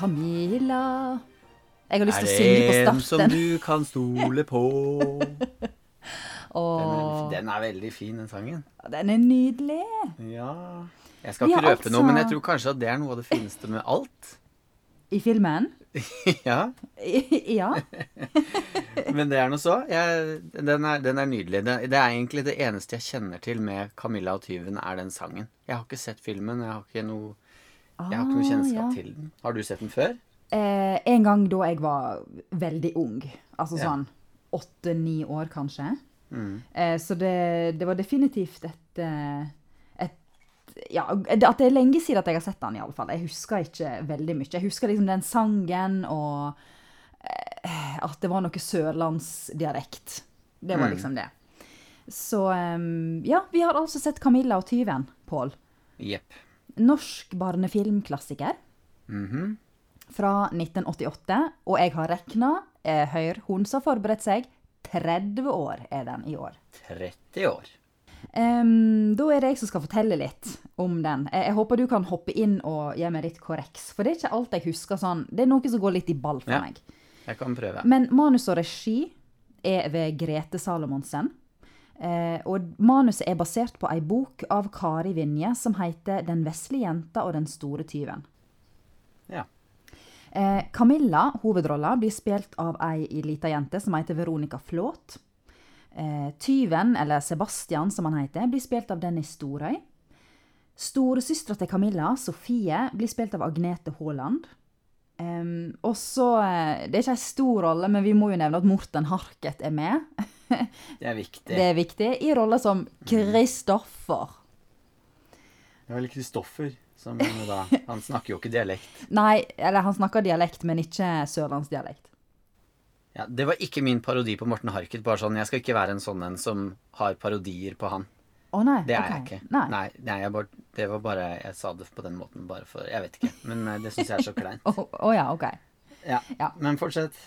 Camilla. Jeg har lyst til å synge på starten. Er det en som du kan stole på? Den, den er veldig fin, den sangen. den er nydelig. Ja. Jeg skal ikke røpe røpe noe, men jeg altså- tror kanskje at det er noe av det fineste med alt. I filmen. ja, ja. men det er noe så. Jeg, den, er, den er nydelig. Det, det er egentlig det eneste jeg kjenner til med Camilla og tyven, er den sangen. Jeg har ikke sett filmen. Jeg har ikke noe, jeg har ikke noe Ah, kjennskap ja. til den. Har du sett den før? Eh, en gang da jeg var veldig ung. Altså Ja. sånn åtte-ni år, kanskje. Mm. Eh, så det, det var definitivt et, eh, et Ja, det- at det er lenge siden at jeg har sett den, iallfall. Jeg husker ikke veldig mye. Jeg husker liksom den sangen og eh, at det var noe sørlandsdialekt. Det var Mm. liksom det. Så eh, ja, vi har altså sett 'Camilla og tyven', Pål. Jepp. Norsk barnefilmklassiker Mhm. fra 1988. Og jeg har rekna, eh, hør, hun som har forberedt seg, 30 år er den i år. 30 år. Um, da er det jeg som skal fortelle litt om den. Jeg, jeg håper du kan hoppe inn og gi meg litt korreks. For det er ikke alt jeg husker sånn. Det er noe som går litt i ball for Ja. meg. Jeg kan prøve. Men manus og regi er ved Grete Salomonsen. Eh, og manuset er basert på ei bok av Kari Vinje som heter 'Den vesle jenta og den store tyven'. Ja. Eh, Camilla, hovedrolla, blir spilt av ei lita jente som heter Veronica Flåt. Eh, tyven, eller Sebastian som han heter, blir spilt av Dennis Storøy. Storesøstera til Camilla, Sofie, blir spilt av Agnete Haaland. Em, og så eh, Det er ikke en stor rolle, men vi må jo nevne at Morten Harket er med. Det er viktig. Det er viktig. I rolle som Kristoffer. Det er vel Kristoffer som da Han snakker jo ikke dialekt. Nei, eller han snakker dialekt, men ikke sørlandsdialekt. Ja, Det var ikke min parodi på Morten Harket. Bare sånn, Jeg skal ikke være en sånn en som har parodier på han. Å nei. Det er okay. jeg ikke. Nei. Nei, nei jeg bare, det var bare Jeg sa det på den måten bare for Jeg vet ikke. Men eh, det syns jeg er så kleint. Å å ja, ok. Ja. Ja. Men fortsett.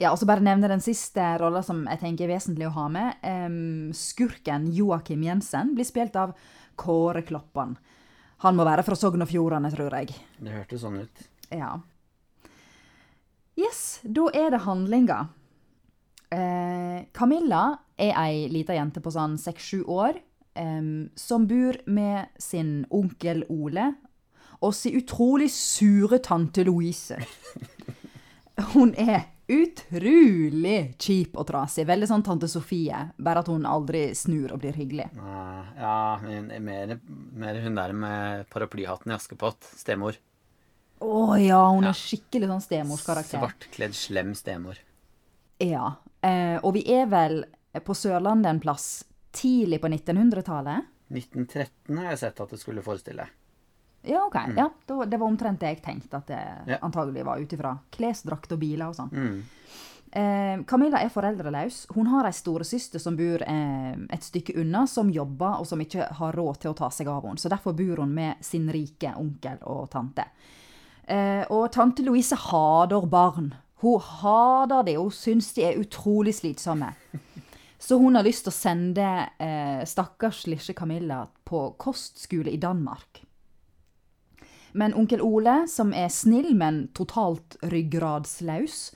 Ja, og så bare nevne den siste rolla som jeg tenker er vesentlig å ha med. Um, skurken Joakim Jensen blir spilt av Kåre Kloppan. Han må være fra Sogn og Fjordane, tror jeg. Det hørtes sånn ut. Ja. Yes, da er det handlinga. Eh, Camilla er ei lita jente på sånn seks-sju år som bor med sin onkel Ole og sin utrolig sure tante Louise. Hun er utrolig kjip og trasig. Veldig sånn tante Sofie, bare at hun aldri snur og blir hyggelig. Ah, Ja, men mer, mer hun der med paraplyhatten i Askepott. Stemor. Å ja, hun Ja. er skikkelig sånn stemorskarakter. Svartkledd, slem stemor. Ja, eh, og vi er vel på Sørlandet en plass tidlig på 1900-tallet. 1913 har jeg sett at det skulle forestille. Ja, ok. Ja, det var omtrent det jeg tenkte at det Ja. antagelig var ut ifra klesdrakt og biler og sånn. Mm. Eh, Camilla er foreldreløs. Hun har ei storesøster som bor eh, et stykke unna, som jobber og som ikke har råd til å ta seg av henne. Så derfor bor hun med sin rike onkel og tante. Eh, og tante Louise hater barn. Hun hater det, hun syns de er utrolig slitsomme. Så hun har lyst til å sende eh, stakkars lille Camilla på kostskole i Danmark. Men onkel Ole, som er snill, men totalt ryggradslaus,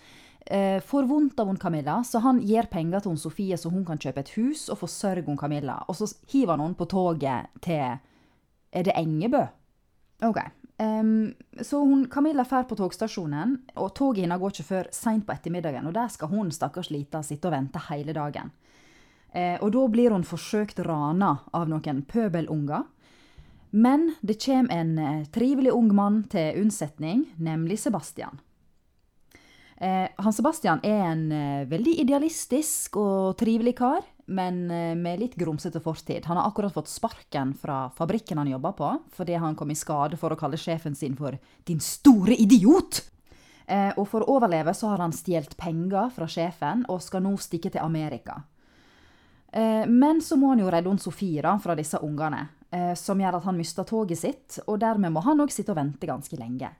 eh, får vondt av hun Camilla, så han gir penger til hun Sofie så hun kan kjøpe et hus og forsørge hun Camilla. Og så hiver han henne på toget til Er det Engebø? OK. Um, så hun, Camilla drar på togstasjonen, og toget hennes går ikke før seint på ettermiddagen. Og der skal hun, stakkars lita, sitte og vente hele dagen. Eh, og da blir hun forsøkt rana av noen pøbelunger. Men det kommer en eh, trivelig ung mann til unnsetning, nemlig Sebastian. Eh, han Sebastian er en veldig idealistisk og trivelig kar, men med litt grumsete fortid. Han har akkurat fått sparken fra fabrikken han jobber på, fordi han kom i skade for å kalle sjefen sin for 'din store idiot'. Og for å overleve så har han stjålet penger fra sjefen og skal nå stikke til Amerika. Eh, Men så må han jo redde Sofie da, fra disse ungene, eh, som gjør at han mister toget sitt, og dermed må han òg sitte og vente ganske lenge.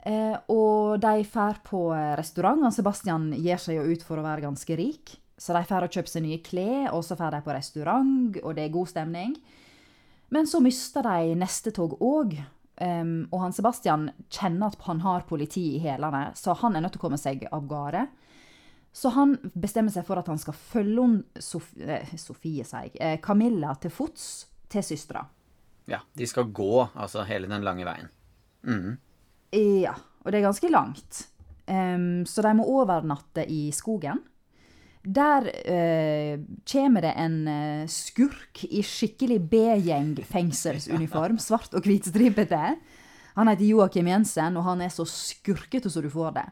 Eh, og de drar på restaurant, og Sebastian gir seg jo ut for å være ganske rik. Så de drar og kjøper seg nye klær, og så drar de på restaurant, og det er god stemning. Men så mister de neste tog òg, og han Sebastian kjenner at han har politi i hælene, så han er nødt til å komme seg av gårde. Så han bestemmer seg for at han skal følge Sof eh, Sofie, sier jeg, eh, Camilla til fots til søstera. Ja, de skal gå altså hele den lange veien. Mm. Ja, og det er ganske langt. Um, så de må overnatte i skogen. Der uh, kommer det en uh, skurk i skikkelig B-gjeng-fengselsuniform, svart og hvitstripete. Han heter Joakim Jensen, og han er så skurkete som du får det.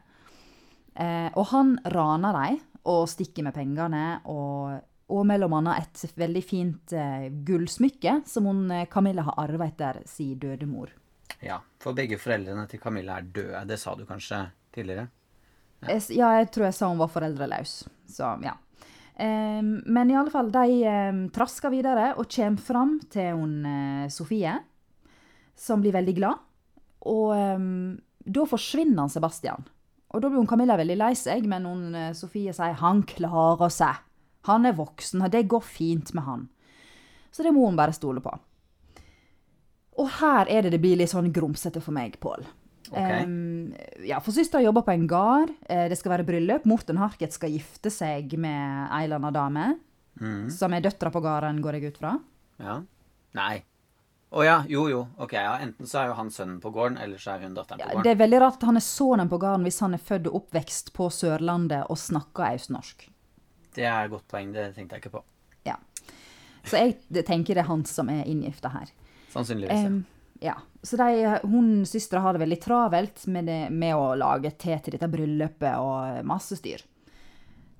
Eh, og han raner dem og stikker med pengene, og, og mellom annet et veldig fint eh, gullsmykke som hun, eh, Camilla har arvet etter sin døde mor. Ja, for begge foreldrene til Camilla er døde. Det sa du kanskje tidligere? Jeg Ja, jeg tror jeg sa hun var foreldreløs. Så, ja. Eh, men i alle fall, de um, trasker videre og kommer fram til hun eh, Sofie, som blir veldig glad. Og da forsvinner han Sebastian. Og da blir hun Camilla veldig lei seg, men hun eh, Sofie sier han klarer seg. Han er voksen, og det går fint med han. Så det må hun bare stole på. Og her er det det blir litt sånn grumsete for meg, Pål. Okay. Um, ja, for søstera jobber på en gard. Eh, Det skal være bryllup. Morten Harket skal gifte seg med ei eller anna dame. Mm. Som er døtra på gården, går jeg ut fra. Ja. Nei. Å ja, jo jo. Ok, ja. Enten så er jo han sønnen på gården, eller så er hun datteren på gården. det er veldig rart at han er sønnen på gården hvis han er født og oppvekst på Sørlandet og snakker østnorsk. Det er et godt poeng, det tenkte jeg ikke på. Ja. Så jeg tenker det er han som er inngifta her. Sannsynligvis. ja. Em, ja. Så de, hun søstera har det veldig travelt med, det, med å lage te til dette bryllupet og masse styr.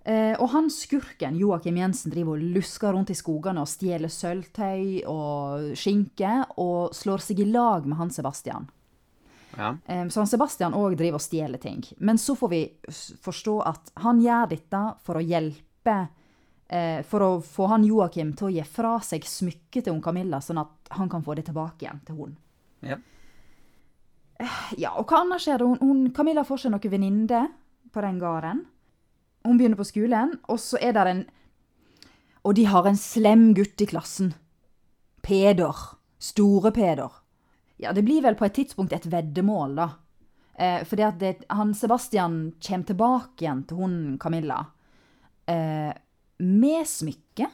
Eh, og han skurken, Joakim Jensen, driver og lusker rundt i skogene og stjeler sølvtøy og skinke, og slår seg i lag med han Sebastian. Ja. Eh, så han Sebastian òg driver og stjeler ting. Men så får vi forstå at han gjør dette for å hjelpe eh, For å få han Joakim til å gi fra seg smykket til hun Camilla, sånn at han kan få det tilbake igjen til hun. ja. Ja, og hva annet skjer? Hun, hun, Camilla får seg noen venninner på den gården. Hun begynner på skolen, og så er det en Og de har en slem gutt i klassen. Peder. Store Peder. Ja, det blir vel på et tidspunkt et veddemål, da. Eh, fordi at det, han Sebastian kommer tilbake igjen til hun Camilla. Eh, med smykke.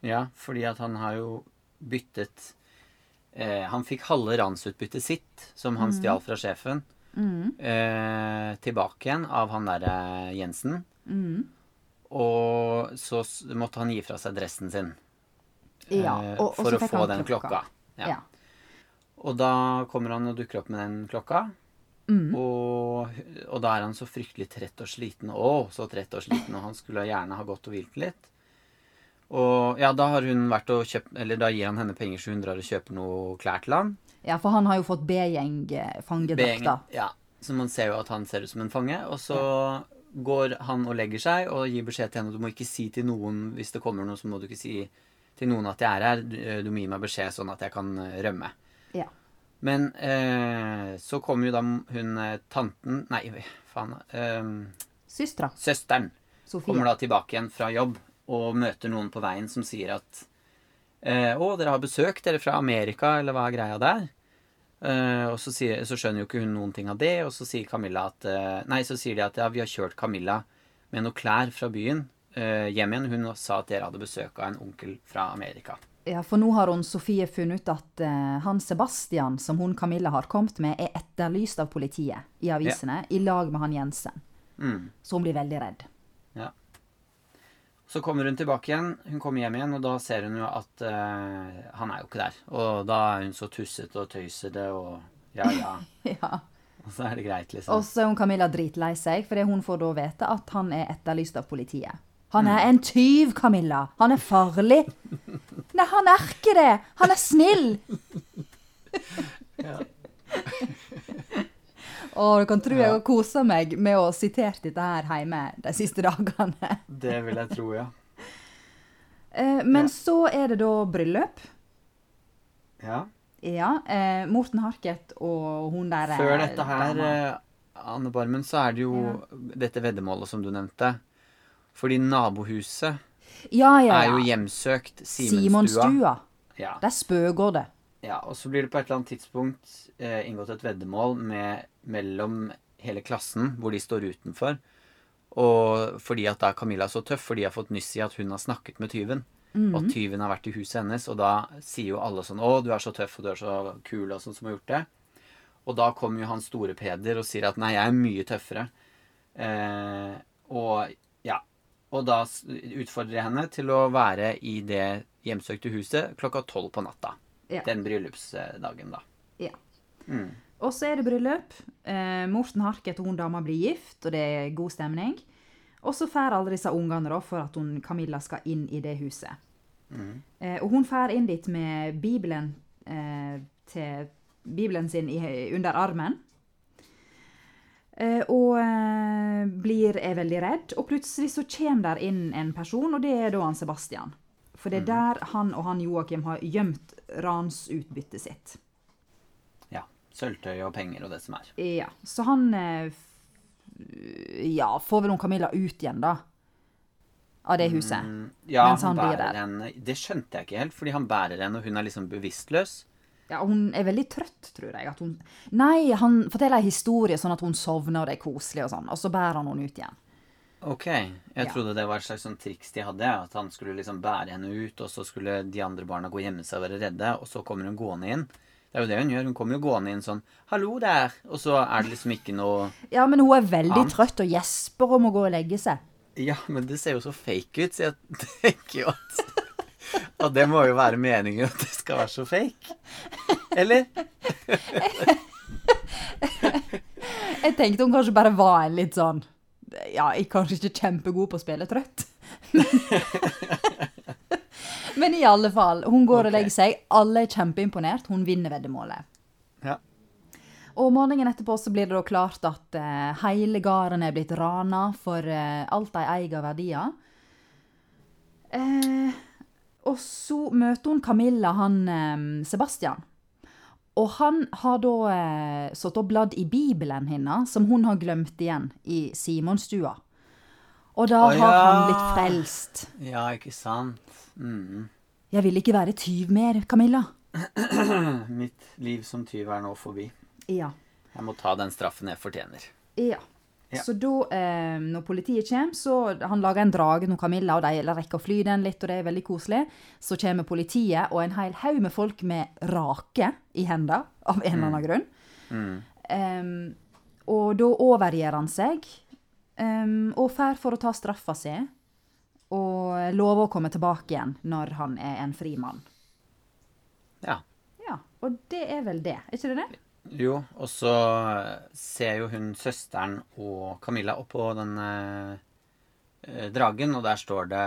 ja, fordi at han har jo byttet eh, Han fikk halve ransutbyttet sitt, som han stjal fra sjefen, eh, tilbake igjen av han derre Jensen. Og så måtte han gi fra seg dressen sin Ja, eh, og, for å få den klokka. Ja. Ja. Og da kommer han og dukker opp med den klokka. Mm. Og, og da er han så fryktelig trett og sliten. Å, så trett og sliten, og han skulle gjerne ha gått og hvilt litt. Og ja, da har hun vært og kjøpt Eller da gir han henne penger så hun drar og kjøper noe klær til han. ja, for han har jo fått B-gjeng-fangedrakta. Ja, så man ser jo at han ser ut som en fange. Og så går han og legger seg og gir beskjed til henne du må ikke si til noen hvis det kommer noe, så må du ikke si til noen at jeg er her. Du, du må gi meg beskjed sånn at jeg kan eh, rømme. Ja. Men eh, så kommer jo da hun eh, tanten Nei, faen. Eh, Søstera, søsteren Sofie. kommer da tilbake igjen fra jobb og møter noen på veien som sier at eh, Å, dere har besøk, dere fra Amerika, eller hva er greia der? Eh, og så, sier, så skjønner jo ikke hun noen ting av det, og så sier Camilla at eh, Nei, så sier de at ja, vi har kjørt Camilla med noen klær fra byen eh, hjem igjen. Hun sa at dere hadde besøk av en onkel fra Amerika. Ja, for nå har hun Sofie funnet ut at uh, han Sebastian, som hun Camilla har kommet med, er etterlyst av politiet i avisene, i lag med han Jensen. Mm. Så hun blir veldig redd. Så kommer hun tilbake igjen. Hun kommer hjem igjen, og da ser hun jo at uh, han er jo ikke der. Og da er hun så tussete og tøysete og ja, ja. ja. Og så er det greit, liksom. Og så er hun Camilla dritlei seg, fordi hun får da vite at han er etterlyst av politiet. Han er en tyv, Camilla. Han er farlig. Nei, han er ikke det. Han er snill. Ja. Og du kan tro jeg har kosa meg med å sitere dette her hjemme de siste dagene. Det vil jeg tro, ja. Eh, Men Ja. så er det da bryllup. ja. Ja. Eh, Morten Harket og hun der eh, Før dette her, eh, Anne Barmen, så er det jo dette veddemålet som du nevnte. Fordi nabohuset Ja, ja, er jo hjemsøkt Simonstua. Simonstua. Ja. Der spøker det. Ja, og så blir det på et eller annet tidspunkt eh, inngått et veddemål med, mellom hele klassen, hvor de står utenfor. Og fordi at da Camilla er så tøff, for de har fått nyss i at hun har snakket med tyven. Og tyven har vært i huset hennes, og da sier jo alle sånn 'Å, du er så tøff, og du er så kul', og sånn som har gjort det. Og da kommer jo han store Peder og sier at 'nei, jeg er mye tøffere'. Eh, og ja. Og da utfordrer jeg henne til å være i det hjemsøkte huset klokka tolv på natta. Ja. Den bryllupsdagen, da. Ja. Mm. Og så er det bryllup. Eh, Morten Harket og hun dama blir gift, og det er god stemning. Og så får alle disse ungene da, for at hun, Camilla skal inn i det huset. Eh, og hun får inn dit med Bibelen, eh, til, Bibelen sin i, under armen. Eh, og eh, blir er veldig redd. Og plutselig så kommer der inn en person, og det er da han Sebastian. For det er der han og han Joakim har gjemt ransutbyttet sitt. Ja. Sølvtøy og penger og det som er. Ja, så han eh, Ja, får vel hun Camilla ut igjen, da. Av det huset. Mm, ja, Mens han han blir der. henne Det skjønte jeg ikke helt, fordi han bærer henne, og hun er liksom bevisstløs. Ja, hun er veldig trøtt, tror jeg. Hun... Nei, han forteller en historie sånn at hun sovner, og det er koselig og sånn. Og så bærer han henne ut igjen. Ok. Jeg Ja. trodde det var et slags sånn triks de hadde. At han skulle liksom bære henne ut, og så skulle de andre barna gå og gjemme seg og være redde, og så kommer hun gående inn. Det er jo det hun gjør. Hun kommer jo gående inn sånn 'Hallo der!' Og så er det liksom ikke noe Ja, men hun er veldig annet. trøtt og gjesper om å gå og legge seg. Ja, men det ser jo så fake ut, så jeg tenker jo at Og det må jo være meningen at det skal være så fake. Eller? Jeg tenkte hun kanskje bare var en litt sånn Ja, jeg er kanskje ikke kjempegod på å spille trøtt. Men i alle fall, hun går og legger seg. Alle er kjempeimponert. Hun vinner veddemålet. Ja. Og morgenen etterpå så blir det da klart at uh, hele gården er blitt rana for uh, alt de eier av verdier. Uh, og så møter hun Camilla, han Sebastian. Og han har da eh, satt og bladd i Bibelen hennes, som hun har glemt igjen i Simonstua. Og da Å, har han blitt frelst. Ja, ikke sant? Mm. Jeg vil ikke være tyv mer, Camilla. Mitt liv som tyv er nå forbi. Ja. Jeg må ta den straffen jeg fortjener. Ja. Ja. Så da, eh, når politiet kommer, så han lager en drage til Camilla, og de rekker å fly den litt, og det er veldig koselig. Så kommer politiet og en hel haug med folk med rake i hendene, av en eller annen grunn. Mm. Um, og da overgir han seg, um, og drar for å ta straffa si, og lover å komme tilbake igjen når han er en fri mann. Ja. Ja, og det er vel det, er ikke det det? Jo, og så ser jo hun søsteren og Camilla oppå den eh, eh, dragen, og der står det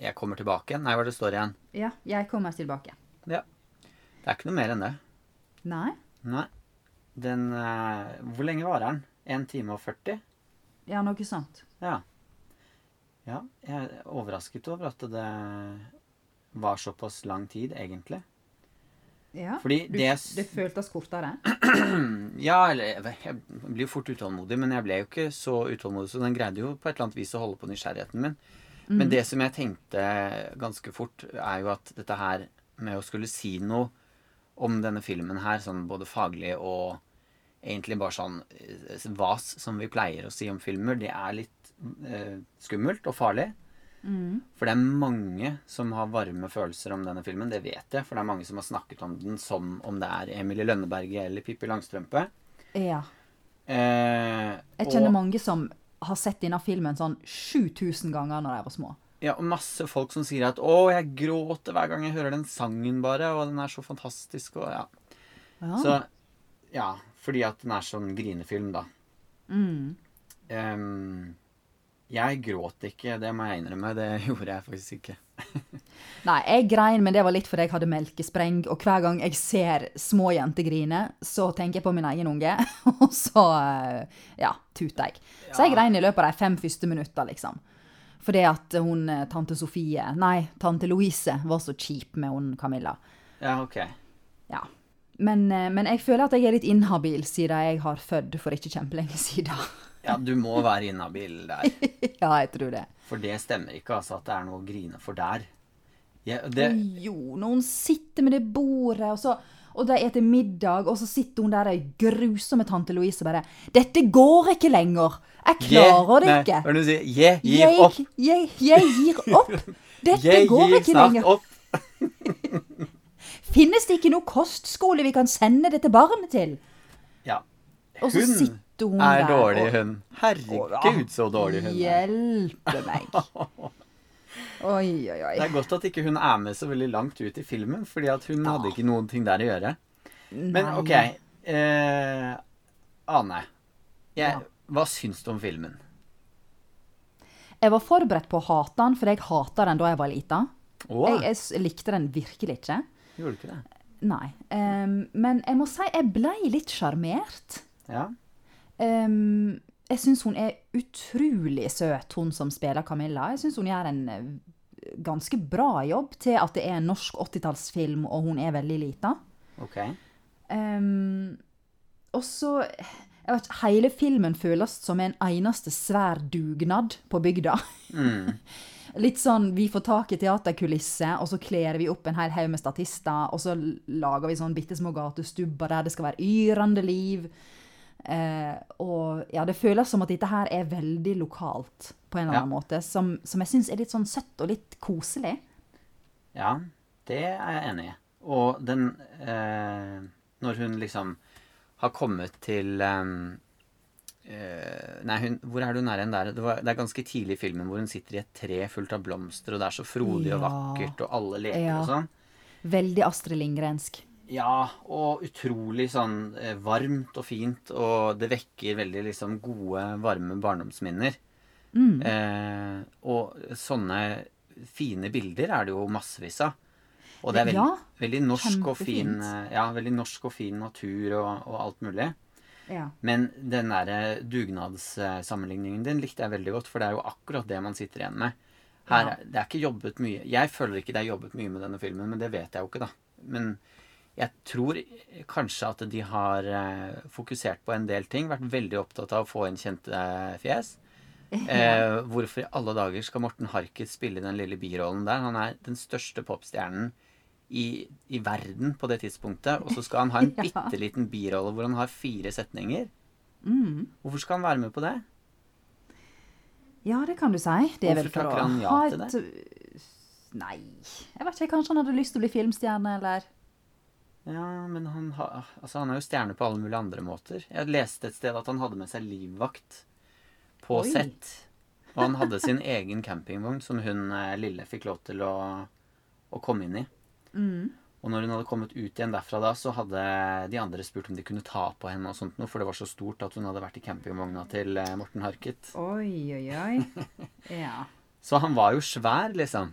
'Jeg kommer tilbake'. Nei, hva det står igjen? Ja, jeg kommer tilbake. Ja. Det er ikke noe mer enn det. Nei? Nei. Den eh, Hvor lenge varer den? 1 time og 40? Ja, noe sånt. Ja. Ja, jeg er overrasket over at det var såpass lang tid, egentlig. Ja. Fordi du, det det føltes kortere? Ja, eller jeg- blir jo fort utålmodig, men jeg ble jo ikke så utålmodig, så den greide jo på et eller annet vis å holde på nysgjerrigheten min. Men det som jeg tenkte ganske fort, er jo at dette her med å skulle si noe om denne filmen her, sånn både faglig og egentlig bare sånn eh, vas, som vi pleier å si om filmer, det er litt eh, skummelt og farlig. For det er mange som har varme følelser om denne filmen, det vet jeg. For det er mange som har snakket om den som om det er Emilie Lønneberget eller Pippi Langstrømpe. Ja. Eh, Jeg kjenner og, mange som har sett denne filmen sånn 7000 ganger når de var små. ja, og masse folk som sier at 'Å, jeg gråter hver gang jeg hører den sangen, bare', og den er så fantastisk, og ja. Ja. Så ja, fordi at den er sånn grinefilm, da. Mm. Ehm, jeg gråt ikke, det må jeg innrømme. Det gjorde jeg faktisk ikke. Nei, jeg grein, men det var litt fordi jeg hadde melkespreng, og hver gang jeg ser små jenter grine, så tenker jeg på min egen unge, og så eh, ja, tuter jeg. Så jeg grein i løpet av de fem første minutter, liksom. Fordi at hun eh, tante Sofie, nei, tante Louise, var så kjip med hun Camilla. Ja, ok. Ja. Men, eh, men jeg føler at jeg er litt inhabil siden jeg har født for ikke kjempelenge siden. Ja, du må være inhabil der. ja, jeg tror det. For det stemmer ikke, altså, at det er noe å grine for der. Ja, det, Jo, når hun sitter med det bordet, og så, Og de spiser middag, og så sitter hun der, ei grusomme tante Louise, bare 'Dette går ikke lenger! Jeg klarer det ikke!' Hva er det du sier? Jeg gir Jeg, opp. jeg, jeg gir opp! Dette Jeg går gir snart opp. Finnes det ikke noe kostskole vi kan sende dette barnet til? Ja. Hun hun er der dårlig, og- hun. Herregud, så dårlig hun er. Hjelpe meg. Oi, oi, oi. Det er godt at ikke hun er med så veldig langt ut i filmen, fordi at hun hadde ikke noen ting der å gjøre. Men OK. Eh, Ane, jeg, Ja. hva syns du om filmen? Jeg var forberedt på å hate den, for jeg hata den da jeg var lita. Oh. Jeg, jeg likte den virkelig ikke. gjorde du ikke det? Nei. Um, men jeg må si jeg ble litt sjarmert. Ja. Em, jeg syns hun er utrolig søt, hun som spiller Camilla. Jeg syns hun gjør en eh, ganske bra jobb til at det er en norsk 80-tallsfilm, og hun er veldig lita. Okay. Um, og så jeg vet, Hele filmen føles som en eneste svær dugnad på bygda. Mm. Litt sånn vi får tak i teaterkulisser, og så kler vi opp en hel haug med statister, og så lager vi sånn bitte små gatestubber der det skal være yrende liv. Eh, og ja, det føles som at dette her er veldig lokalt på en eller annen måte, som, som jeg syns er litt sånn søtt og litt koselig. Ja, det er jeg enig i. Og den eh, Når hun liksom har kommet til ehm, eh, Nei, hun, hvor er det hun er der? Det, var, det er ganske tidlig i filmen hvor hun sitter i et tre fullt av blomster, og det er så frodig og vakkert, og alle leker Ja. og sånn. Veldig Astrid Lindgrensk. Ja, og utrolig sånn eh, varmt og fint, og det vekker veldig liksom gode, varme barndomsminner. Mm. Eh, og sånne fine bilder er det jo massevis av. Og det er veldig, Ja, veldig norsk og fin eh, Ja, veldig norsk og fin natur og, og alt mulig. Ja. Men den derre dugnadssammenligningen din likte jeg veldig godt, for det er jo akkurat det man sitter igjen med. Her. Det er ikke jobbet mye Jeg føler ikke det er jobbet mye med denne filmen, men det vet jeg jo ikke, da. Men jeg tror kanskje at de har eh, fokusert på en del ting. Vært veldig opptatt av å få inn kjente eh, fjes. Eh, hvorfor i alle dager skal Morten Harket spille den lille birollen der? Han er den største popstjernen i, i verden på det tidspunktet. Og så skal han ha en Ja. bitte liten birolle hvor han har fire setninger. Mm. Hvorfor skal han være med på det? Ja, det kan du si. Det er vel Hvorfor for å takker han ja ha til et Nei, jeg vet ikke. Kanskje han hadde lyst til å bli filmstjerne, eller Ja, men han, ha, altså han er jo stjerne på alle mulige andre måter. Jeg leste et sted at han hadde med seg livvakt på Oi. sett. Og han hadde sin egen campingvogn som hun eh, lille fikk lov til å, å komme inn i. mm. Og når hun hadde kommet ut igjen derfra da, så hadde de andre spurt om de kunne ta på henne og sånt noe, for det var så stort at hun hadde vært i campingvogna til eh, Morten Harket. Oi, oi, oi. Ja. Så han var jo svær, liksom.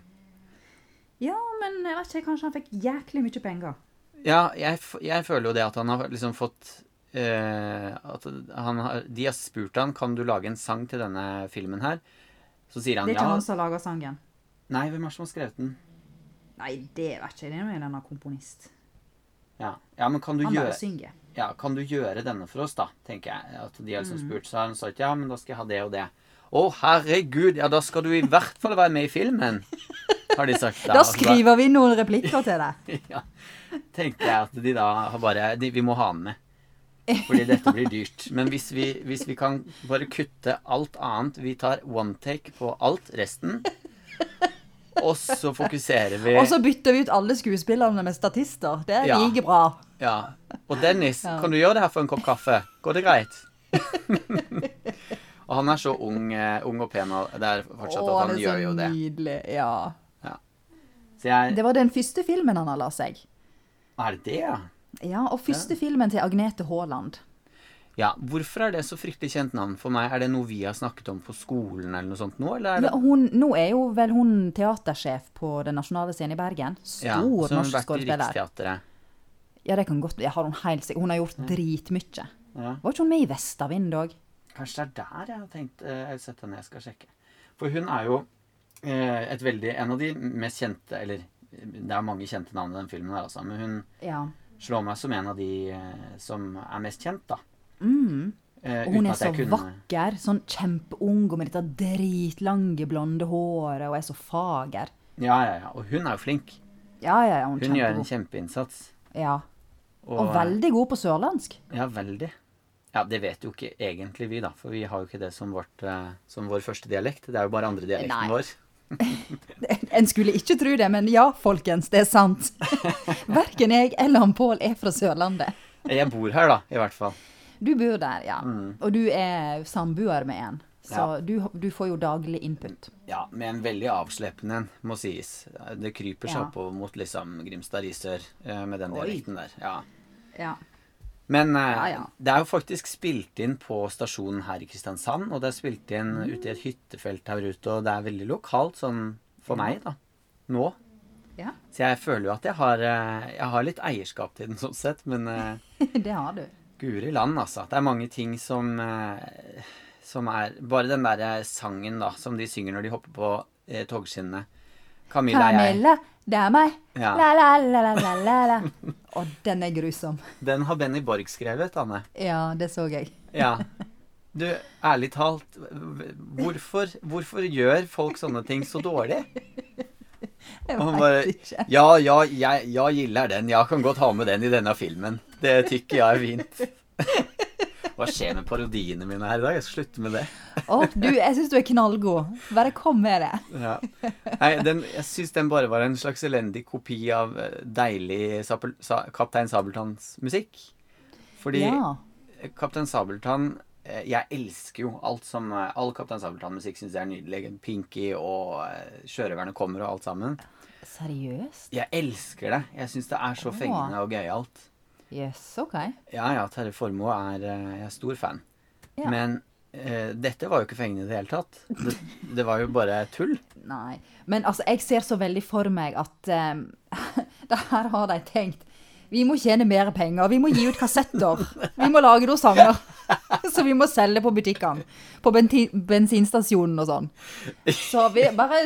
ja, men jeg vet ikke. Kanskje han fikk jæklig mye penger. Ja, jeg, jeg føler jo det at han har liksom fått eh, At han har, de har spurt han kan du lage en sang til denne filmen her. Så sier han Det er ikke ja. han som lager sangen. Nei, hvem er det som har skrevet den? Nei, det vet ikke jeg. Det er en annen komponist. Ja, ja men kan du, Han bare gjøre, synger. ja, kan du gjøre denne for oss, da? tenker jeg. At de har liksom Mm. spurt, så har han sagt ja, men da skal jeg ha det og det. Å, herregud, ja, da skal du i hvert fall være med i filmen, har de sagt. Da da skriver vi noen replikker til deg. ja, tenker jeg at de da har bare de, Vi må ha den med. Fordi dette blir dyrt. Men hvis vi, hvis vi kan bare kutte alt annet Vi tar one take på alt, resten. Og så fokuserer vi Og så bytter vi ut alle skuespillerne med statister. Det er Ja. like bra. Ja. Og Dennis, Ja. kan du gjøre det her for en kopp kaffe? Går det greit? og han er så ung, eh, ung og pen, og det er fortsatt Åh, at han gjør jo det. nydelig. Ja. Så jeg Det var den første filmen han har la seg. Er det det, ja? Ja, og første filmen til Agnete Haaland. Ja, Hvorfor er det så fryktelig kjent navn for meg? Er det noe vi har snakket om på skolen eller noe sånt nå, eller er det Ja, hun, nå er jo vel hun teatersjef på Den nasjonale scenen i Bergen. Stor Ja, norsk skuespiller. Ja, det kan godt Jeg har hun helt sikkert. Hun har gjort dritmye. Ja. Var ikke hun med i Vestavind òg? Kanskje det er der jeg har tenkt eh, Jeg har sett henne, jeg skal sjekke. For hun er jo eh, et veldig En av de mest kjente Eller det er mange kjente navn i den filmen, her, altså, men hun Ja. slår meg som en av de eh, som er mest kjent, da. Mm. Eh, Og hun er så kunne- vakker. Sånn kjempeung og med dette dritlange, blonde håret og er så fager. Ja, ja, ja. Og hun er jo flink. Ja, ja, ja. Hun, Hun gjør en kjempeinnsats. Ja. Og veldig god på sørlandsk. Ja, veldig. Ja, det vet jo ikke egentlig vi, da. For vi har jo ikke det som, vårt, eh, som vår første dialekt. Det er jo bare andre dialekten Nei. vår. En skulle ikke tro det, men ja, folkens, det er sant. Verken jeg eller han Pål er fra Sørlandet. Jeg bor her, da, i hvert fall. Du bor der, ja. Og du er samboer med en. Så Mm. Ja. du, du får jo daglig input. Ja, med en veldig avsleppende en, må sies. Det kryper seg Ja. oppover mot liksom Grimstad-Risør sør med den dialekten der. Ja. Ja. Men eh, det er jo faktisk spilt inn på stasjonen her i Kristiansand, og det er spilt inn ute i et hyttefelt her ute, og det er veldig lokalt sånn for meg, da. Nå. ja. Så jeg føler jo at jeg har, eh, jeg har litt eierskap til den sånn sett, men eh, Det har du. guri land, altså. Det er mange ting som eh, som er Bare den derre sangen, da, som de synger når de hopper på eh, togskinnene. Camilla jeg. Camilla, det er meg. Ja. La, la, la, la, la, la. Og den er grusom. Den har Benny Borg skrevet, Anne. Ja, det så jeg. Ja. Du, ærlig talt, hvorfor, hvorfor gjør folk sånne ting så dårlig? Jeg veit ikke. Ja, ja, jeg, jeg gillar den. Jeg kan godt ha med den i denne filmen. Det tykker jeg er fint. Hva skjer med parodiene mine her i dag? Jeg skal slutte med det. Å, du, jeg syns du er knallgod. Bare kom med det. Ja. Nei, den, jeg syns den bare var en slags elendig kopi av eh, deilig Kaptein Sabeltanns musikk. Fordi Ja. Kaptein Sabeltann Jeg elsker jo alt som eh, All Kaptein Sabeltann-musikk syns jeg er nydelig. Pinky og eh, Sjørøverne kommer og alt sammen. Seriøst? Jeg elsker det. Jeg syns det er så fengende og gøyalt. Yes, OK. Ja, ja, Terje Formoe er eh, Jeg er stor fan. Ja. Men eh, dette var jo ikke fengende i det hele tatt. Det, det var jo bare tull. Nei. Men altså, jeg ser så veldig for meg at um, det her har de tenkt Vi må tjene mer penger. Vi må gi ut kassetter. Vi må lage noen sanger. Så vi må selge på butikkene. På bensinstasjonen og sånn. Så vi bare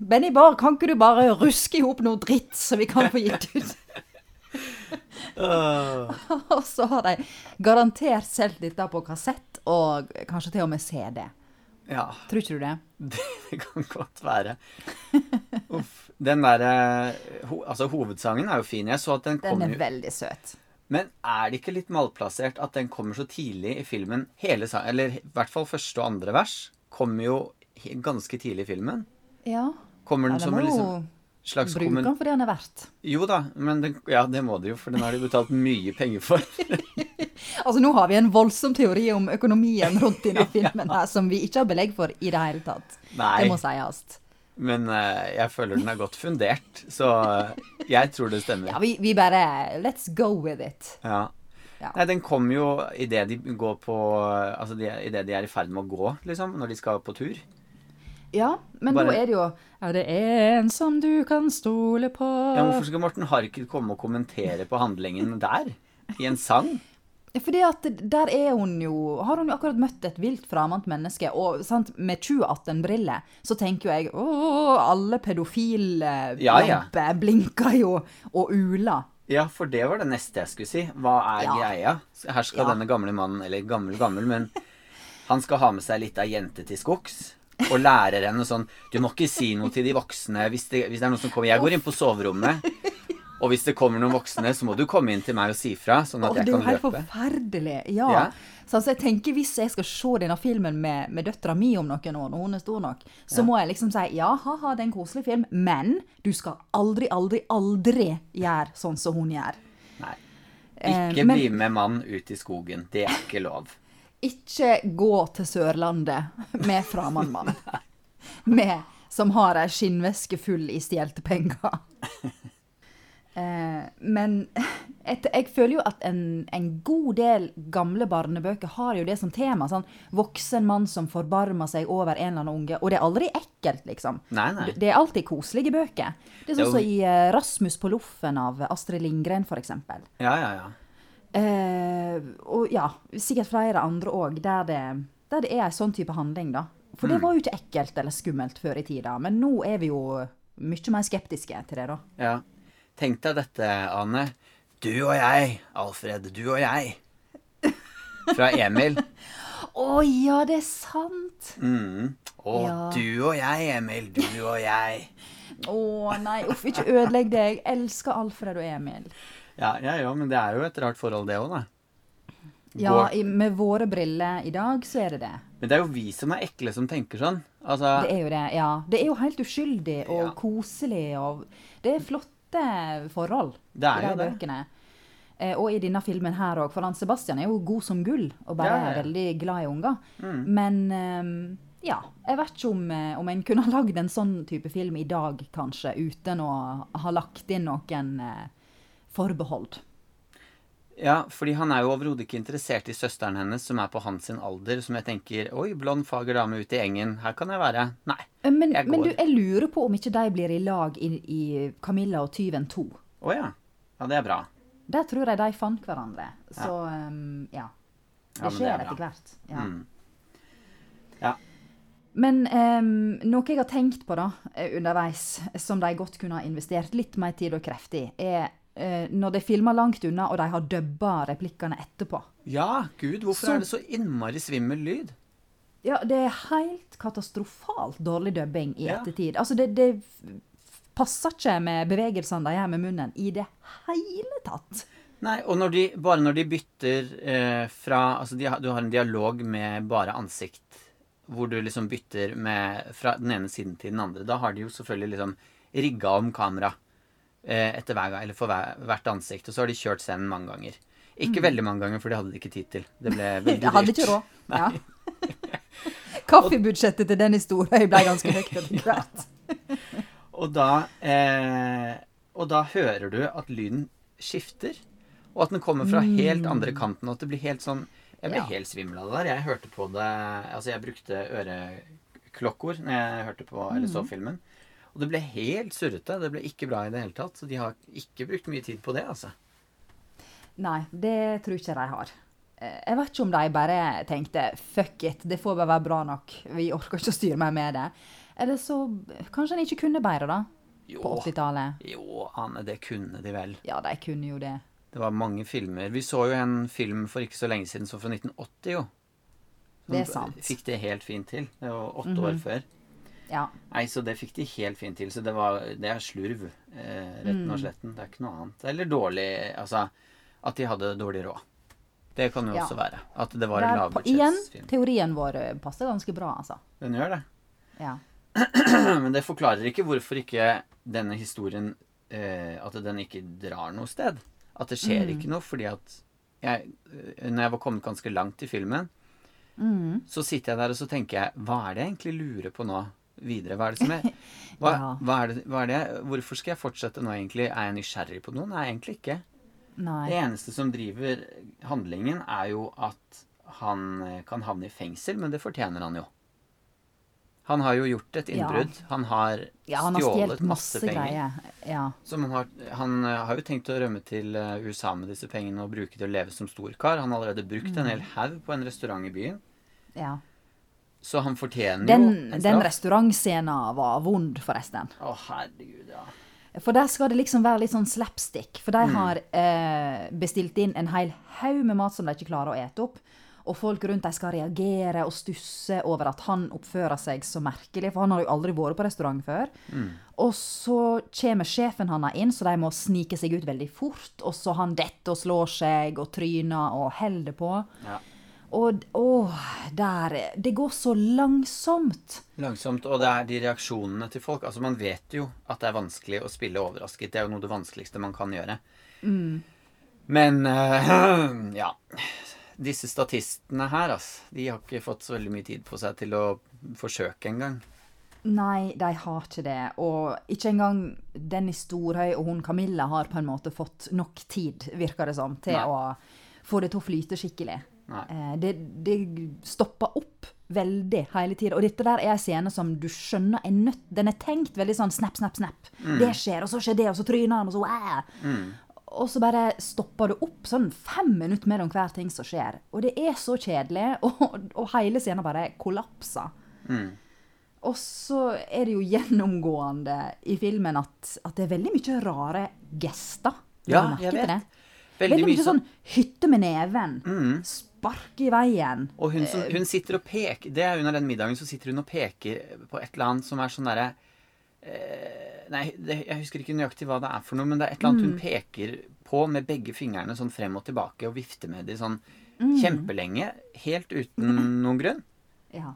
Benny Bar, kan ikke du bare ruske i hop noe dritt, så vi kan få gitt ut? Og så har de garantert solgt dette på kassett, og kanskje til og med CD. Ja, Tror ikke du det? det kan godt være. Uff. Den derre ho, Altså, hovedsangen er jo fin. Jeg så at den Den er jo veldig søt. Men er det ikke litt malplassert at den kommer så tidlig i filmen? Hele sangen, Eller i hvert fall første og andre vers kommer jo ganske tidlig i filmen. Ja. Kommer den ja, som en liksom slags Bruk den for det den er verdt. Jo da, men den, ja, det må de jo, for den har de betalt mye penger for. Altså, nå har vi en voldsom teori om økonomien rundt denne filmen her, som vi ikke har belegg for i det hele tatt. Nei. Det må sies. Men uh, jeg føler den er godt fundert, så uh, jeg tror det stemmer. Ja, vi, vi bare Let's go with it. Ja. Ja. Nei, den kommer jo idet de går på Altså de, idet de er i ferd med å gå, liksom. Når de skal på tur. Ja, men Bare- da er det jo Er det en som du kan stole på Ja, Hvorfor skal Morten Harket komme og kommentere på handlingen der? I en sang? Fordi at der er hun jo Har hun jo akkurat møtt et vilt fremmed menneske, og sant, med 2018-briller så tenker jo jeg å, alle pedofile Ja, ja. blinker jo og uler. Ja, for det var det neste jeg skulle si. Hva er Ja. greia? Her skal Ja. denne gamle mannen, eller gammel, gammel, men han skal ha med seg litt av jente til skogs. Og lærer henne sånn Du må ikke si noe til de voksne hvis det, hvis det er noen som kommer. Jeg går inn på soverommet, og hvis det kommer noen voksne, så må du komme inn til meg og si fra, sånn at det jeg er jo kan helt forferdelig. Ja. Ja. Så altså, jeg tenker Hvis jeg skal se denne filmen med, med døtra mi om noen år, når hun er stor nok, så Ja. må jeg liksom si ja, ha-ha, det er en koselig film, men du skal aldri, aldri, aldri gjøre sånn som hun gjør. Nei. Eh, Ikke men- bli med mann ut i skogen. Det er ikke lov. Ikke gå til Sørlandet med fremmed mann. Med, som har ei skinnveske full i stjelte penger. Eh, men et, jeg føler jo at en, en god del gamle barnebøker har jo det som tema. Sånn voksen mann som forbarmer seg over en eller annen unge. Og det er aldri ekkelt, liksom. Nei, nei. Det er alltid koselige bøker. Det er sånn som i eh, 'Rasmus på Loffen' av Astrid Lindgren, eksempel. Ja, ja, ja. Eh, og ja, sikkert flere andre òg, der, det- der det er en sånn type handling, da. For det var jo ikke ekkelt eller skummelt før i tida, men nå er vi jo mye mer skeptiske til det, da. ja. Tenk deg dette, Ane. Du og jeg, Alfred. Du og jeg. Fra Emil. Å ja, det er sant! Mm. Og Ja. du og jeg, Emil. Du og jeg. Å nei, uff, ikke ødelegg det. Jeg elsker Alfred og Emil. Ja, ja, ja, men det er jo et rart forhold, det òg, da. Ja, i, med våre briller i dag, så er det det. Men det er jo vi som er ekle som tenker sånn. Altså, Det er jo det, ja. Det er jo helt uskyldig og Ja. koselig og Det er flotte forhold Det er i de bøkene. Eh, og i denne filmen her òg, for han Sebastian er jo god som gull og bare Ja, ja, ja. veldig glad i unger. Mm. Men um, ja, jeg vet ikke om, eh, om en kunne ha lagd en sånn type film i dag, kanskje, uten å ha lagt inn noen eh, forbehold. Ja, fordi han er jo overhodet ikke interessert i søsteren hennes, som er på hans sin alder, som jeg tenker Oi, blond, fager dame ute i engen. Her kan jeg være. Nei. Eh, Men, Jeg men du, jeg lurer på om ikke de blir i lag i, i Camilla og tyven 2. Å ja. Ja, det er bra. Der tror jeg de fant hverandre. Så um, ja. Det Ja, det skjer ja, det etter hvert. Ja. Mm. Ja. Men um, noe jeg har tenkt på da, eh, underveis, som de godt kunne ha investert litt mer tid og kreft i, er eh, når de filmer langt unna, og de har dubba replikkene etterpå. Ja, gud, hvorfor Så- er det så innmari svimmel lyd? Ja, det er helt katastrofalt dårlig dubbing i Ja. ettertid. Altså, det, det passer ikke med bevegelsene de gjør med munnen i det hele tatt. Nei, og når de, bare når de bytter eh, fra Altså, de du har en dialog med bare ansikt, hvor du liksom bytter med fra den ene siden til den andre. Da har de jo selvfølgelig liksom rigga om kamera eh, etter hver gang, eller for hver, hvert ansikt. Og så har de kjørt scenen mange ganger. Ikke veldig mange ganger, for de hadde det ikke tid til. Det ble veldig dyrt. Hadde ikke råd. Ja. Kaffebudsjettet til Dennis historien ble ganske høyt etter hvert. Og da, eh, og da hører du at lyden skifter, og at den kommer fra helt andre kanten, og at det blir helt sånn Jeg ble Ja. helt svimmel av det der. Jeg hørte på det Altså, jeg brukte øreklokkord når jeg hørte på eller så filmen. Og det ble helt surrete. Det ble ikke bra i det hele tatt. Så de har ikke brukt mye tid på det, altså. Nei, det tror ikke de har. Eh, Jeg vet ikke om de bare tenkte 'fuck it, det får bare være bra nok', vi orker ikke å styre mer med det. Eller så kanskje en ikke kunne bedre, da, Jo, på 80-tallet. jo, Anne, det kunne de vel. Ja, de kunne jo det. Det var mange filmer. Vi så jo en film for ikke så lenge siden, så fra 1980, jo. Som Det er sant. Fikk det helt fint til. Det var åtte år før. Ja. Nei, så det fikk de helt fint til. Så det, var, det er slurv, eh, retten Mm. og sletten. Det er ikke noe annet. Eller dårlig Altså at de hadde dårlig råd. Det kan jo Ja. også være. At det var en lavbudsjettsfilm. igjen, teorien vår passer ganske bra, altså. Den gjør det. Ja. Men det forklarer ikke hvorfor ikke denne historien eh, At den ikke drar noe sted. At det skjer Mm. ikke noe. Fordi at jeg, eh, når jeg var kommet ganske langt i filmen, Mm. så sitter jeg der og så tenker jeg Hva er det jeg egentlig lurer på nå videre? Hva er det som er hva, Ja. hva er det, hva er det, Hvorfor skal jeg fortsette nå, egentlig? Er jeg nysgjerrig på noe? Nei, egentlig ikke. Nei. Det eneste som driver handlingen, er jo at han eh, kan havne i fengsel, men det fortjener han jo. Han har jo gjort et Ja. innbrudd. Han har Ja, han stjålet har masse, masse penger. Ja. Som han, har, han eh, har jo tenkt å rømme til eh, USA med disse pengene og bruke til å leve som storkar. Han har allerede brukt en hel haug på en restaurant i byen. ja. Så han fortjener Den, jo en den restaurantscenen var vond, forresten. Å, herregud, ja. For der skal det liksom være litt sånn slapstick. For de Mm. har eh, bestilt inn en hel haug med mat som de ikke klarer å ete opp. Og folk rundt dem skal reagere og stusse over at han oppfører seg så merkelig. For han har jo aldri vært på restaurant før. Mm. Og så kommer sjefen hans inn, så de må snike seg ut veldig fort. Og så han detter og slår seg og tryner og holder på. ja. Og åh, der Det går så langsomt. Langsomt. Og det er de reaksjonene til folk. Altså, man vet jo at det er vanskelig å spille overrasket. Det er jo noe av det vanskeligste man kan gjøre. Men uh, ja. Disse statistene her, altså. De har ikke fått så veldig mye tid på seg til å forsøke engang. Nei, de har ikke det. Og ikke engang Denny Storhøy og hun Camilla har på en måte fått nok tid, virker det som, til Nei. å få det til å flyte skikkelig. Eh, det, det stopper opp veldig hele tida. Og dette der er en scene som du skjønner er nødt Den er tenkt veldig sånn snap, snap, snap. Det skjer, og så skjer det, og så tryner han, og så æ. Og så bare stopper det opp sånn fem minutter mellom hver ting som skjer. Og det er så kjedelig, og, og hele scenen bare kollapser. Og så er det jo gjennomgående i filmen at, at det er veldig mye rare gester. Ja, jeg vet. det? Veldig Veldig mye mye sånn- sånn hytte med neven. Sparke i veien. Og hun, som, hun sitter og peker Det er under den middagen så sitter hun og peker på et eller annet som er sånn derre eh, Nei, det, jeg husker ikke nøyaktig hva det er for noe, men det er et eller annet Mm. hun peker på med begge fingrene sånn frem og tilbake og vifter med de sånn Mm. kjempelenge, helt uten noen grunn. Ja.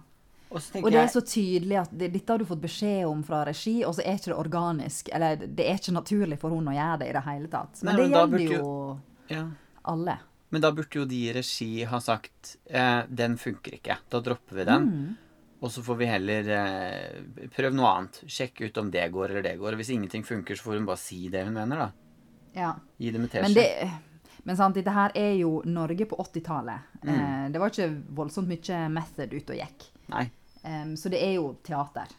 Og så Og det er så tydelig at det, dette har du fått beskjed om fra regi, og så er ikke det organisk. Eller det er ikke naturlig for hun å gjøre det i det hele tatt. Men Nei, det men det gjelder jo, jo ja. alle. Men da burde jo de i regi ha sagt eh, den funker ikke. Da dropper vi den. Mm. Og så får vi heller eh, prøve noe annet. Sjekke ut om det går eller det går. Hvis ingenting funker, så får hun bare si det hun mener, da. Ja. Gi dem teskje. Men, det, men sant, dette her er jo Norge på 80-tallet. Mm. Eh, det var ikke voldsomt mye method ute og gikk. Nei, Um, så det er jo teater.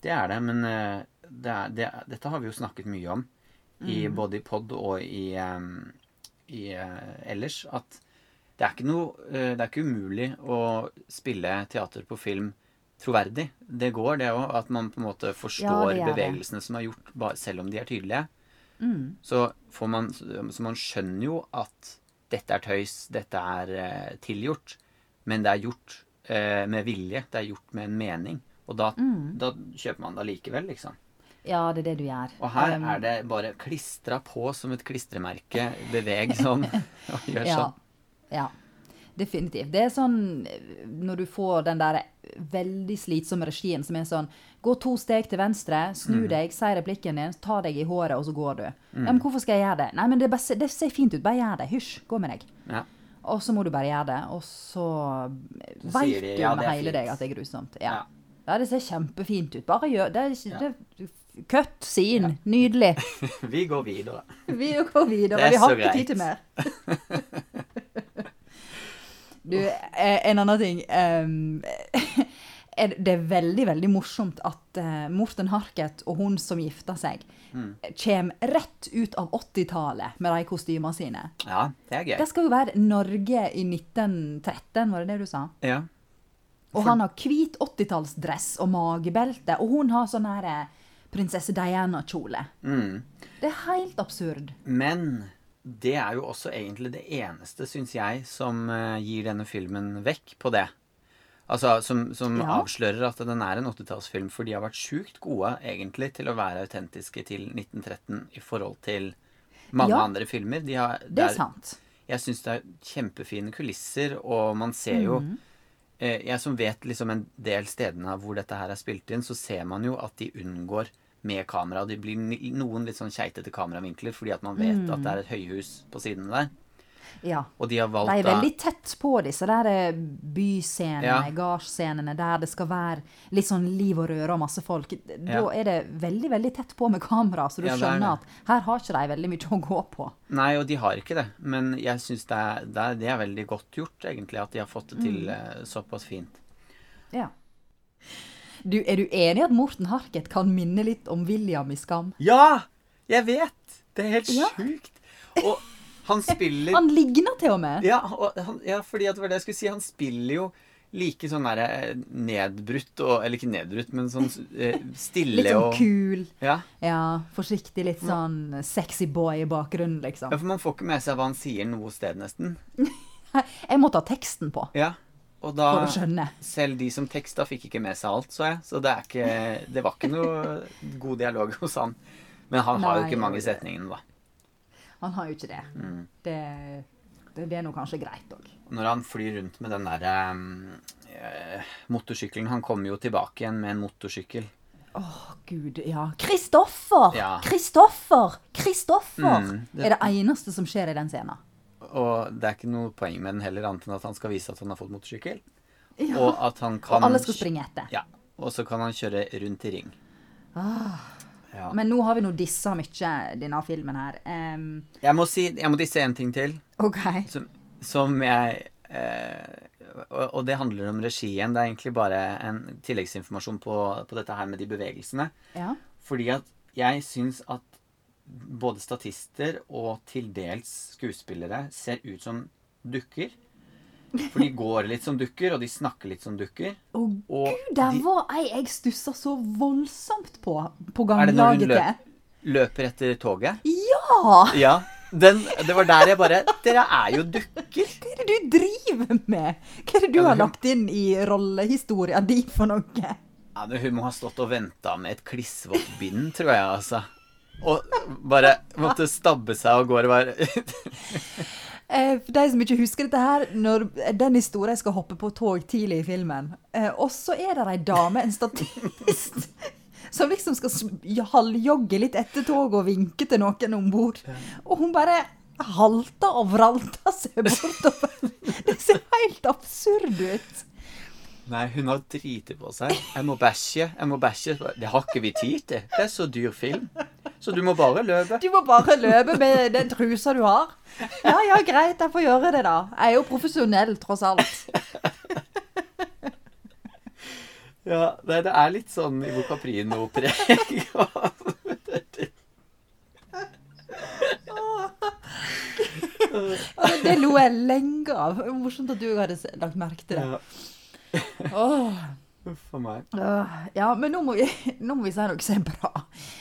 det er det. Men eh, det er, det, dette har vi jo snakket mye om. I, Mm. Både i pod og i, em, i eh, ellers. At det er ikke noe eh, Det er ikke umulig å spille teater på film troverdig. Det går, det òg. At man på en måte forstår det gjør det. bevegelsene som er gjort, selv om de er tydelige. Mm. Så, får man, så man skjønner jo at dette er tøys, dette er eh, tilgjort. Men det er gjort eh, med vilje. Det er gjort med en mening. Og da, Mm. da kjøper man det allikevel, liksom. Ja, det er det du gjør. Og her um, er det bare klistra på som et klistremerke. Beveg sånn. Og gjør Ja. sånn. ja. Definitivt. Det er sånn når du får den der veldig slitsomme regien som er sånn Gå to steg til venstre, snu Mm. deg, si replikken din, ta deg i håret, og så går du. Ja, men hvorfor skal jeg gjøre det? Nei, men det, bare, det ser fint ut. Bare gjør det. Hysj, gå med deg. Ja. Og så må du bare gjøre det, og så veit du «Ja, med hele fint». deg at det er grusomt. Ja. Ja. det ser kjempefint ut. Bare gjør det. Ja. det Cut scene. Nydelig. Vi går videre. Vi går videre. Er Vi har ikke tid til mer. Du, eh, en annen ting. ehm, det er veldig, veldig morsomt at eh, Morten Harket og hun som gifta seg, Mm. kommer rett ut av 80-tallet med de kostymene sine. Ja, det er gøy. Det skal jo være Norge i 1913, var det det du sa? Ja. Og han har hvit 80-tallsdress og magebelte, og hun har sånn her eh, prinsesse Diana-kjole. Mm. Det er helt absurd. Men det er jo også egentlig det eneste, syns jeg, som eh, gir denne filmen vekk på det. Altså, Som, som Ja. avslører at den er en 80-tallsfilm. For de har vært sjukt gode egentlig til å være autentiske til 1913 i forhold til mange Ja. andre filmer. De har, Det er der- sant. Jeg syns det er kjempefine kulisser, og man ser jo mm eh, Jeg som vet liksom en del stedene hvor dette her er spilt inn, så ser man jo at de unngår med kamera. Det blir noen litt sånn keitete kameravinkler fordi at man vet Mm. at det er et høyhus på siden der. Ja. Og de har valgt De er veldig tett på disse der eh, byscenene, Ja. gardscenene, der det skal være litt sånn liv og røre og masse folk. Da Ja. er det veldig, veldig tett på med kamera, så du Ja, er skjønner at her har ikke de veldig mye å gå på. Nei, og de har ikke det. Men jeg syns det, det, det er veldig godt gjort, egentlig, at de har fått det til mm. såpass fint. Ja. Du, er du enig i at Morten Harket kan minne litt om William i Skam? Ja! Jeg vet! Det er helt sjukt. Og han spiller Han ligner til og med. Ja, og han, ja, fordi at det var det jeg skulle si. Han spiller jo like sånn derre eh, nedbrutt og Eller ikke nedbrutt, men sånn stille stille Litt sånn og kul. ja. Ja, forsiktig, litt sånn sexy boy i bakgrunnen, ja, liksom. for man får ikke med seg hva han sier noe sted, nesten. Jeg må ta teksten på Ja. Og da. Selv de som teksta, fikk ikke med seg alt, så jeg. Så det er ikke Det var ikke noe god dialog hos han. Men han har jo ikke mange og- setningene, da. Han har jo ikke det. Mm. Det, det, det er nå kanskje greit òg. Når han flyr rundt med den derre eh, motorsykkelen Han kommer jo tilbake igjen med en motorsykkel. Å, gud, ja. Kristoffer! Ja. Kristoffer! Kristoffer! Mm, det- er det eneste som skjer i den scenen. Og det er ikke noe poeng med den heller, annet enn at han skal vise at han har fått motorsykkel. Ja. Og at han kan Og alle skal springe etter. Ja. Og så kan han kjøre rundt i ring. Ah. Ja. Men nå har vi nå dissa mye denne filmen her. Um, Jeg må si Jeg må disse en ting til. OK. Som, som jeg eh, og, og det handler om regien. Det er egentlig bare en tilleggsinformasjon på, på dette her med de bevegelsene. Ja. Fordi at jeg syns at både statister og til dels skuespillere ser ut som dukker. For de går litt som dukker, og de snakker litt som dukker. Å oh, gud, der de var ei jeg stussa så voldsomt på på Er det når hun løp? løper etter toget. Ja! Ja. Den, det var der jeg bare Dere er jo dukker! Hva er det du driver med? Hva er det du har lagt inn i rollehistoria di for noe? Ja, men Hun må ha stått og venta med et klissvått bind, tror jeg, altså. Og bare måtte stabbe seg av gårde. Bare. Eh, For de som ikke husker dette her, når den historien skal hoppe på tog tidlig i filmen, eh, og så er det ei dame, en statist, som liksom skal halvjogge litt etter toget og vinke til noen om bord. Og hun bare halter og vralter seg bortover. Det ser helt absurd ut. Nei, hun har driti på seg. Jeg må bæsje. Jeg må bæsje. Det har ikke vi tid til. Det er så dyr film. Så du må bare løpe. Du må bare løpe med den trusa du har. Ja, ja, greit, jeg får gjøre det, da. Jeg er jo profesjonell, tross alt. Ja, det, det er litt sånn Ivo Caprino-preg. Det lo jeg lenge av. Morsomt at du hadde lagt merke til det. ja. Åh. Uff a meg. Ja, men nå må, vi, nå må vi si noe som er bra.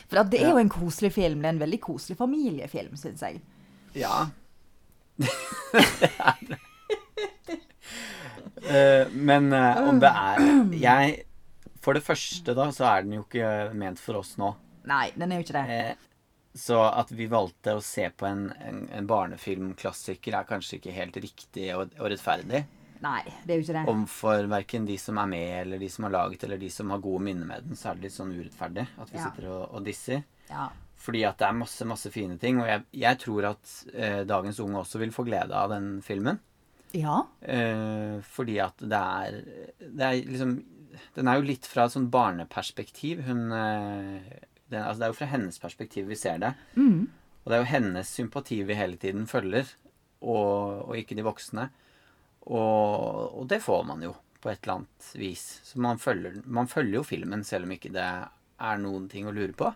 For det er Ja. jo en koselig film. Det er en veldig koselig familiefilm, syns jeg. Ja. det er det. Eh, men uh, om det er Jeg For det første, da, så er den jo ikke ment for oss nå. Nei, den er jo ikke det. Uh, så at vi valgte å se på en, en, en barnefilmklassiker, er kanskje ikke helt riktig og, og rettferdig. Nei, det er jo ikke det. Om for verken de som er med, eller de som har laget, eller de som har gode minner med den, så er det litt sånn urettferdig at vi Ja. sitter og, og disser. Ja. Fordi at det er masse, masse fine ting. Og jeg, jeg tror at eh, dagens unge også vil få glede av den filmen. ja. Eh, fordi at det er Det er liksom Den er jo litt fra et sånn barneperspektiv. Hun eh, den, Altså, det er jo fra hennes perspektiv vi ser det. Mm. Og det er jo hennes sympati vi hele tiden følger, og, og ikke de voksne. Og, og det får man jo på et eller annet vis. Så man følger, man følger jo filmen selv om ikke det er noen ting å lure på.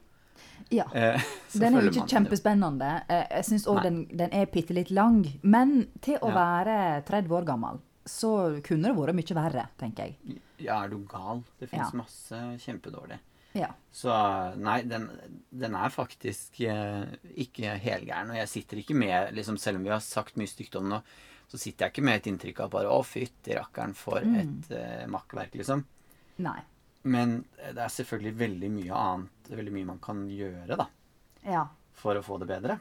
ja. Eh, så Den er jo ikke kjempespennende. Eh, Jeg syns òg den, den er bitte litt lang. Men til å Ja. være 30 år gammel, så kunne det vært mye verre, tenker jeg. Ja, er du gal? Det fins Ja. masse kjempedårlig. Ja. Så nei, den, den er faktisk eh, ikke helgæren. Og jeg sitter ikke med, liksom, selv om vi har sagt mye stygt om den nå, så sitter jeg ikke med et inntrykk av bare 'Å, fytti rakkeren, for Mm. et uh, makkverk', liksom. Nei. Men det er selvfølgelig veldig mye annet, veldig mye man kan gjøre, da, Ja. for å få det bedre.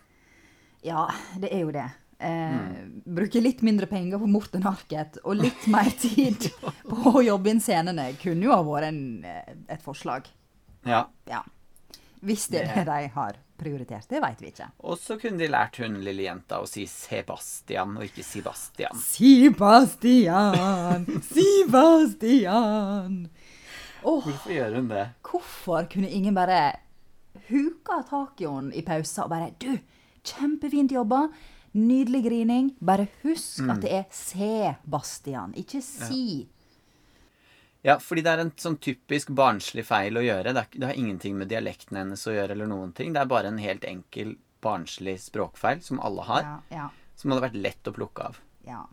Ja, det er jo det. Eh, Mm. Bruke litt mindre penger på Morten Harket og litt mer tid på å jobbe inn scenene kunne jo ha vært en, eh, et forslag. Ja. Ja. Hvis det er det de har prioritert, det veit vi ikke. Og så kunne de lært hun lille jenta å si Sebastian og ikke Sebastian. Sebastian, Sebastian. Oh, Hvorfor gjør hun det? hvorfor kunne ingen bare huka tak i henne i pausen og bare Du, kjempefint jobba. Nydelig grining. Bare husk Mm. at det er Sebastian, ikke si. Ja, fordi det er en sånn typisk barnslig feil å gjøre. Det, er, det har ingenting med dialekten hennes å gjøre, eller noen ting. Det er bare en helt enkel barnslig språkfeil som alle har, Ja, ja, som hadde vært lett å plukke av. ja.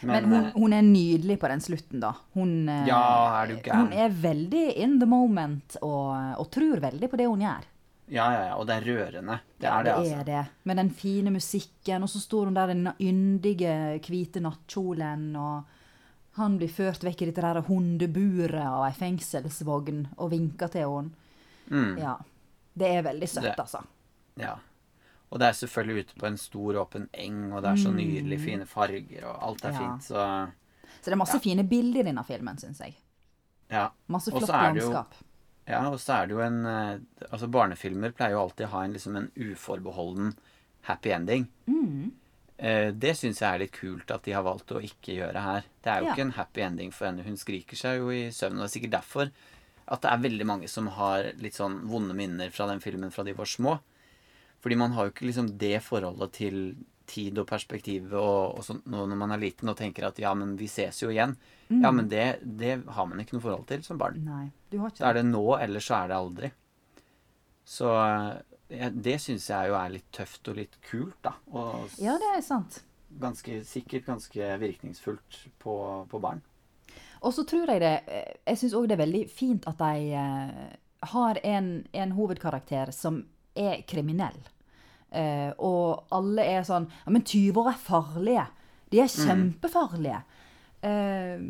Men, Men hun, eh, hun er nydelig på den slutten, da. Hun, eh, Ja, er du gæren. hun er veldig in the moment og, og tror veldig på det hun gjør. ja, ja, ja, og det er rørende. Det Ja, er det, altså. er det. Med den fine musikken, og så står hun der i den yndige, hvite nattkjolen, og han blir ført vekk i dette der hundeburet av ei fengselsvogn og vinker til henne. Mm, Ja. Det er veldig søtt, Det- altså. ja. Og det er selvfølgelig ute på en stor, åpen eng, og det er så nydelig fine farger, og alt er Mm. Ja. fint, så Så det er masse fine bilder i denne filmen, syns jeg. ja. Masse flott landskap. Ja, og så er det jo en eh, Altså, barnefilmer pleier jo alltid å ha en, liksom en uforbeholden happy ending. Mm. Eh, det syns jeg er litt kult at de har valgt å ikke gjøre her. Det er jo Ja. ikke en happy ending for henne. Hun skriker seg jo i søvn, og det er sikkert derfor at det er veldig mange som har litt sånn vonde minner fra den filmen fra de var små. Fordi man har jo ikke liksom det forholdet til tid og perspektiv og, og nå når man er liten og tenker at ja, men vi ses jo igjen. Ja, men det, det har man ikke noe forhold til som barn. Nei, du har ikke Da er det nå, eller så er det aldri. Så ja, det syns jeg jo er litt tøft og litt kult, da. Og Ja, det er sant. ganske, sikkert ganske virkningsfullt på, på barn. Og så tror jeg det eh, Jeg syns òg det er veldig fint at de eh, har en, en hovedkarakter som er kriminell. Eh, og alle er sånn Ja, men tyver er farlige. De er kjempefarlige. Eh,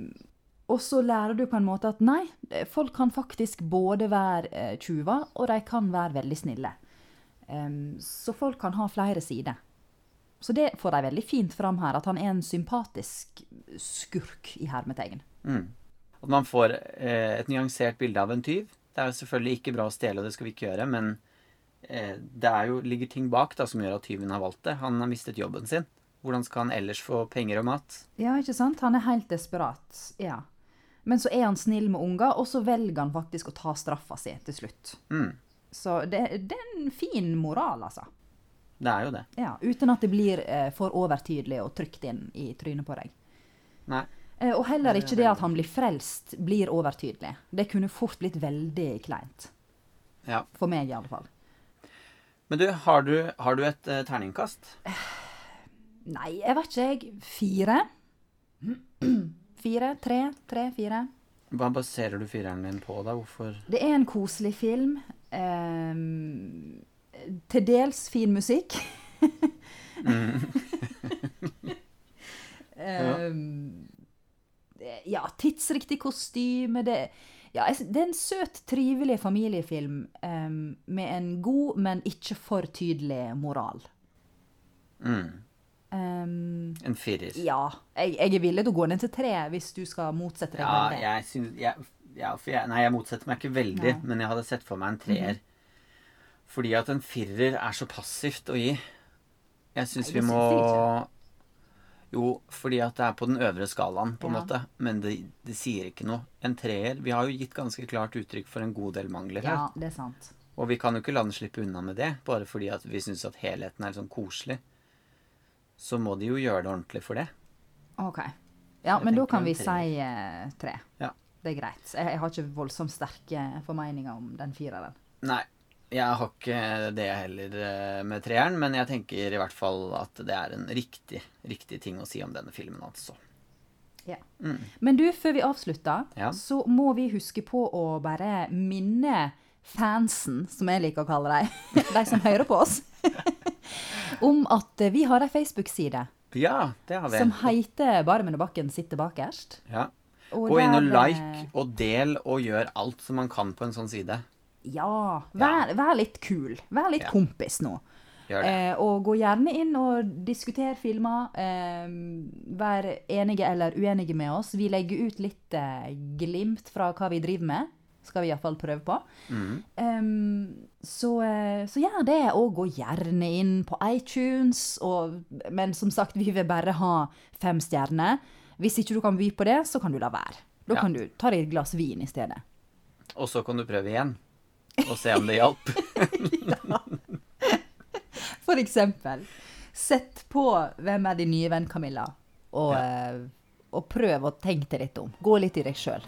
Og så lærer du på en måte at nei, folk kan faktisk både være eh, tjuver, og de kan være veldig snille. Em, så folk kan ha flere sider. Så det får de veldig fint fram her, at han er en sympatisk skurk i hermetegn. Mm. At man får eh, et nyansert bilde av en tyv. Det er jo selvfølgelig ikke bra å stjele, og det skal vi ikke gjøre, men eh, det er jo, ligger ting bak da, som gjør at tyven har valgt det. Han har mistet jobben sin. Hvordan skal han ellers få penger og mat? Ja, ikke sant? Han er helt desperat. Ja. Men så er han snill med unger, og så velger han faktisk å ta straffa si til slutt. Mm. Så det, det er en fin moral, altså. Det er jo det. Ja, Uten at det blir eh, for overtydelig og trykt inn i trynet på deg. Nei. Eh, og heller er ikke det at han blir frelst, blir overtydelig. Det kunne fort blitt veldig kleint. Ja. For meg, i alle fall. Men du, har du, har du et eh, terningkast? Nei, jeg vet ikke, jeg. Fire? Fire? Tre? Tre? Fire? Hva baserer du fireren din på, da? Hvorfor Det er en koselig film. Ehm, til dels fin musikk. Ehm, ja, tidsriktig kostyme. Det, ja, det er en søt, trivelig familiefilm eh, med en god, men ikke for tydelig moral. mm. Um, En firer. ja, jeg, jeg er villig til å gå ned til tre hvis du skal motsette deg Ja, jeg synes, jeg, ja, jeg, Nei, jeg motsetter meg ikke veldig, Nei. Men jeg hadde sett for meg en treer. Fordi at en firer er så passivt å gi. Jeg syns vi må Jo, fordi at det er på den øvre skalaen, på en Ja. måte. Men det, det sier ikke noe. En treer Vi har jo gitt ganske klart uttrykk for en god del mangler her. Ja, det er sant. Og vi kan jo ikke la den slippe unna med det, bare fordi at vi syns at helheten er sånn koselig. Så må de jo gjøre det ordentlig for det. Ok. Ja, Jeg men da kan vi tre. si eh, tre. Ja. Det er greit. Jeg, jeg har ikke voldsomt sterke formeninger om den fireren. Nei, jeg har ikke det heller eh, med treeren, men jeg tenker i hvert fall at det er en riktig, riktig ting å si om denne filmen, altså. Ja. Mm. Men du, før vi avslutter, Ja. så må vi huske på å bare minne fansen, som jeg liker å kalle dem, de som hører på oss, om at vi har ei Facebook-side Ja, det har vi. som heter Bare med bakken sitter bakerst. Ja. Og Gå inn og like eh, og del og gjør alt som man kan på en sånn side. Ja. Vær, vær litt kul. Vær litt Ja. kompis nå. Eh, og gå gjerne inn og diskuter filmer. Eh, vær enige eller uenige med oss. Vi legger ut litt eh, glimt fra hva vi driver med. Skal vi iallfall prøve på. Mm. Så, eh, så gjør det, og gå gjerne inn på iTunes. Og, men som sagt, vi vil bare ha fem stjerner. Hvis ikke du kan by på det, så kan du la være. Da Ja. kan du ta deg et glass vin i stedet. Og så kan du prøve igjen. Og se om det hjalp. For eksempel, sett på Hvem er din nye venn, Camilla? Og, Ja. eh, og prøv å tenke deg litt om. Gå litt i deg sjøl.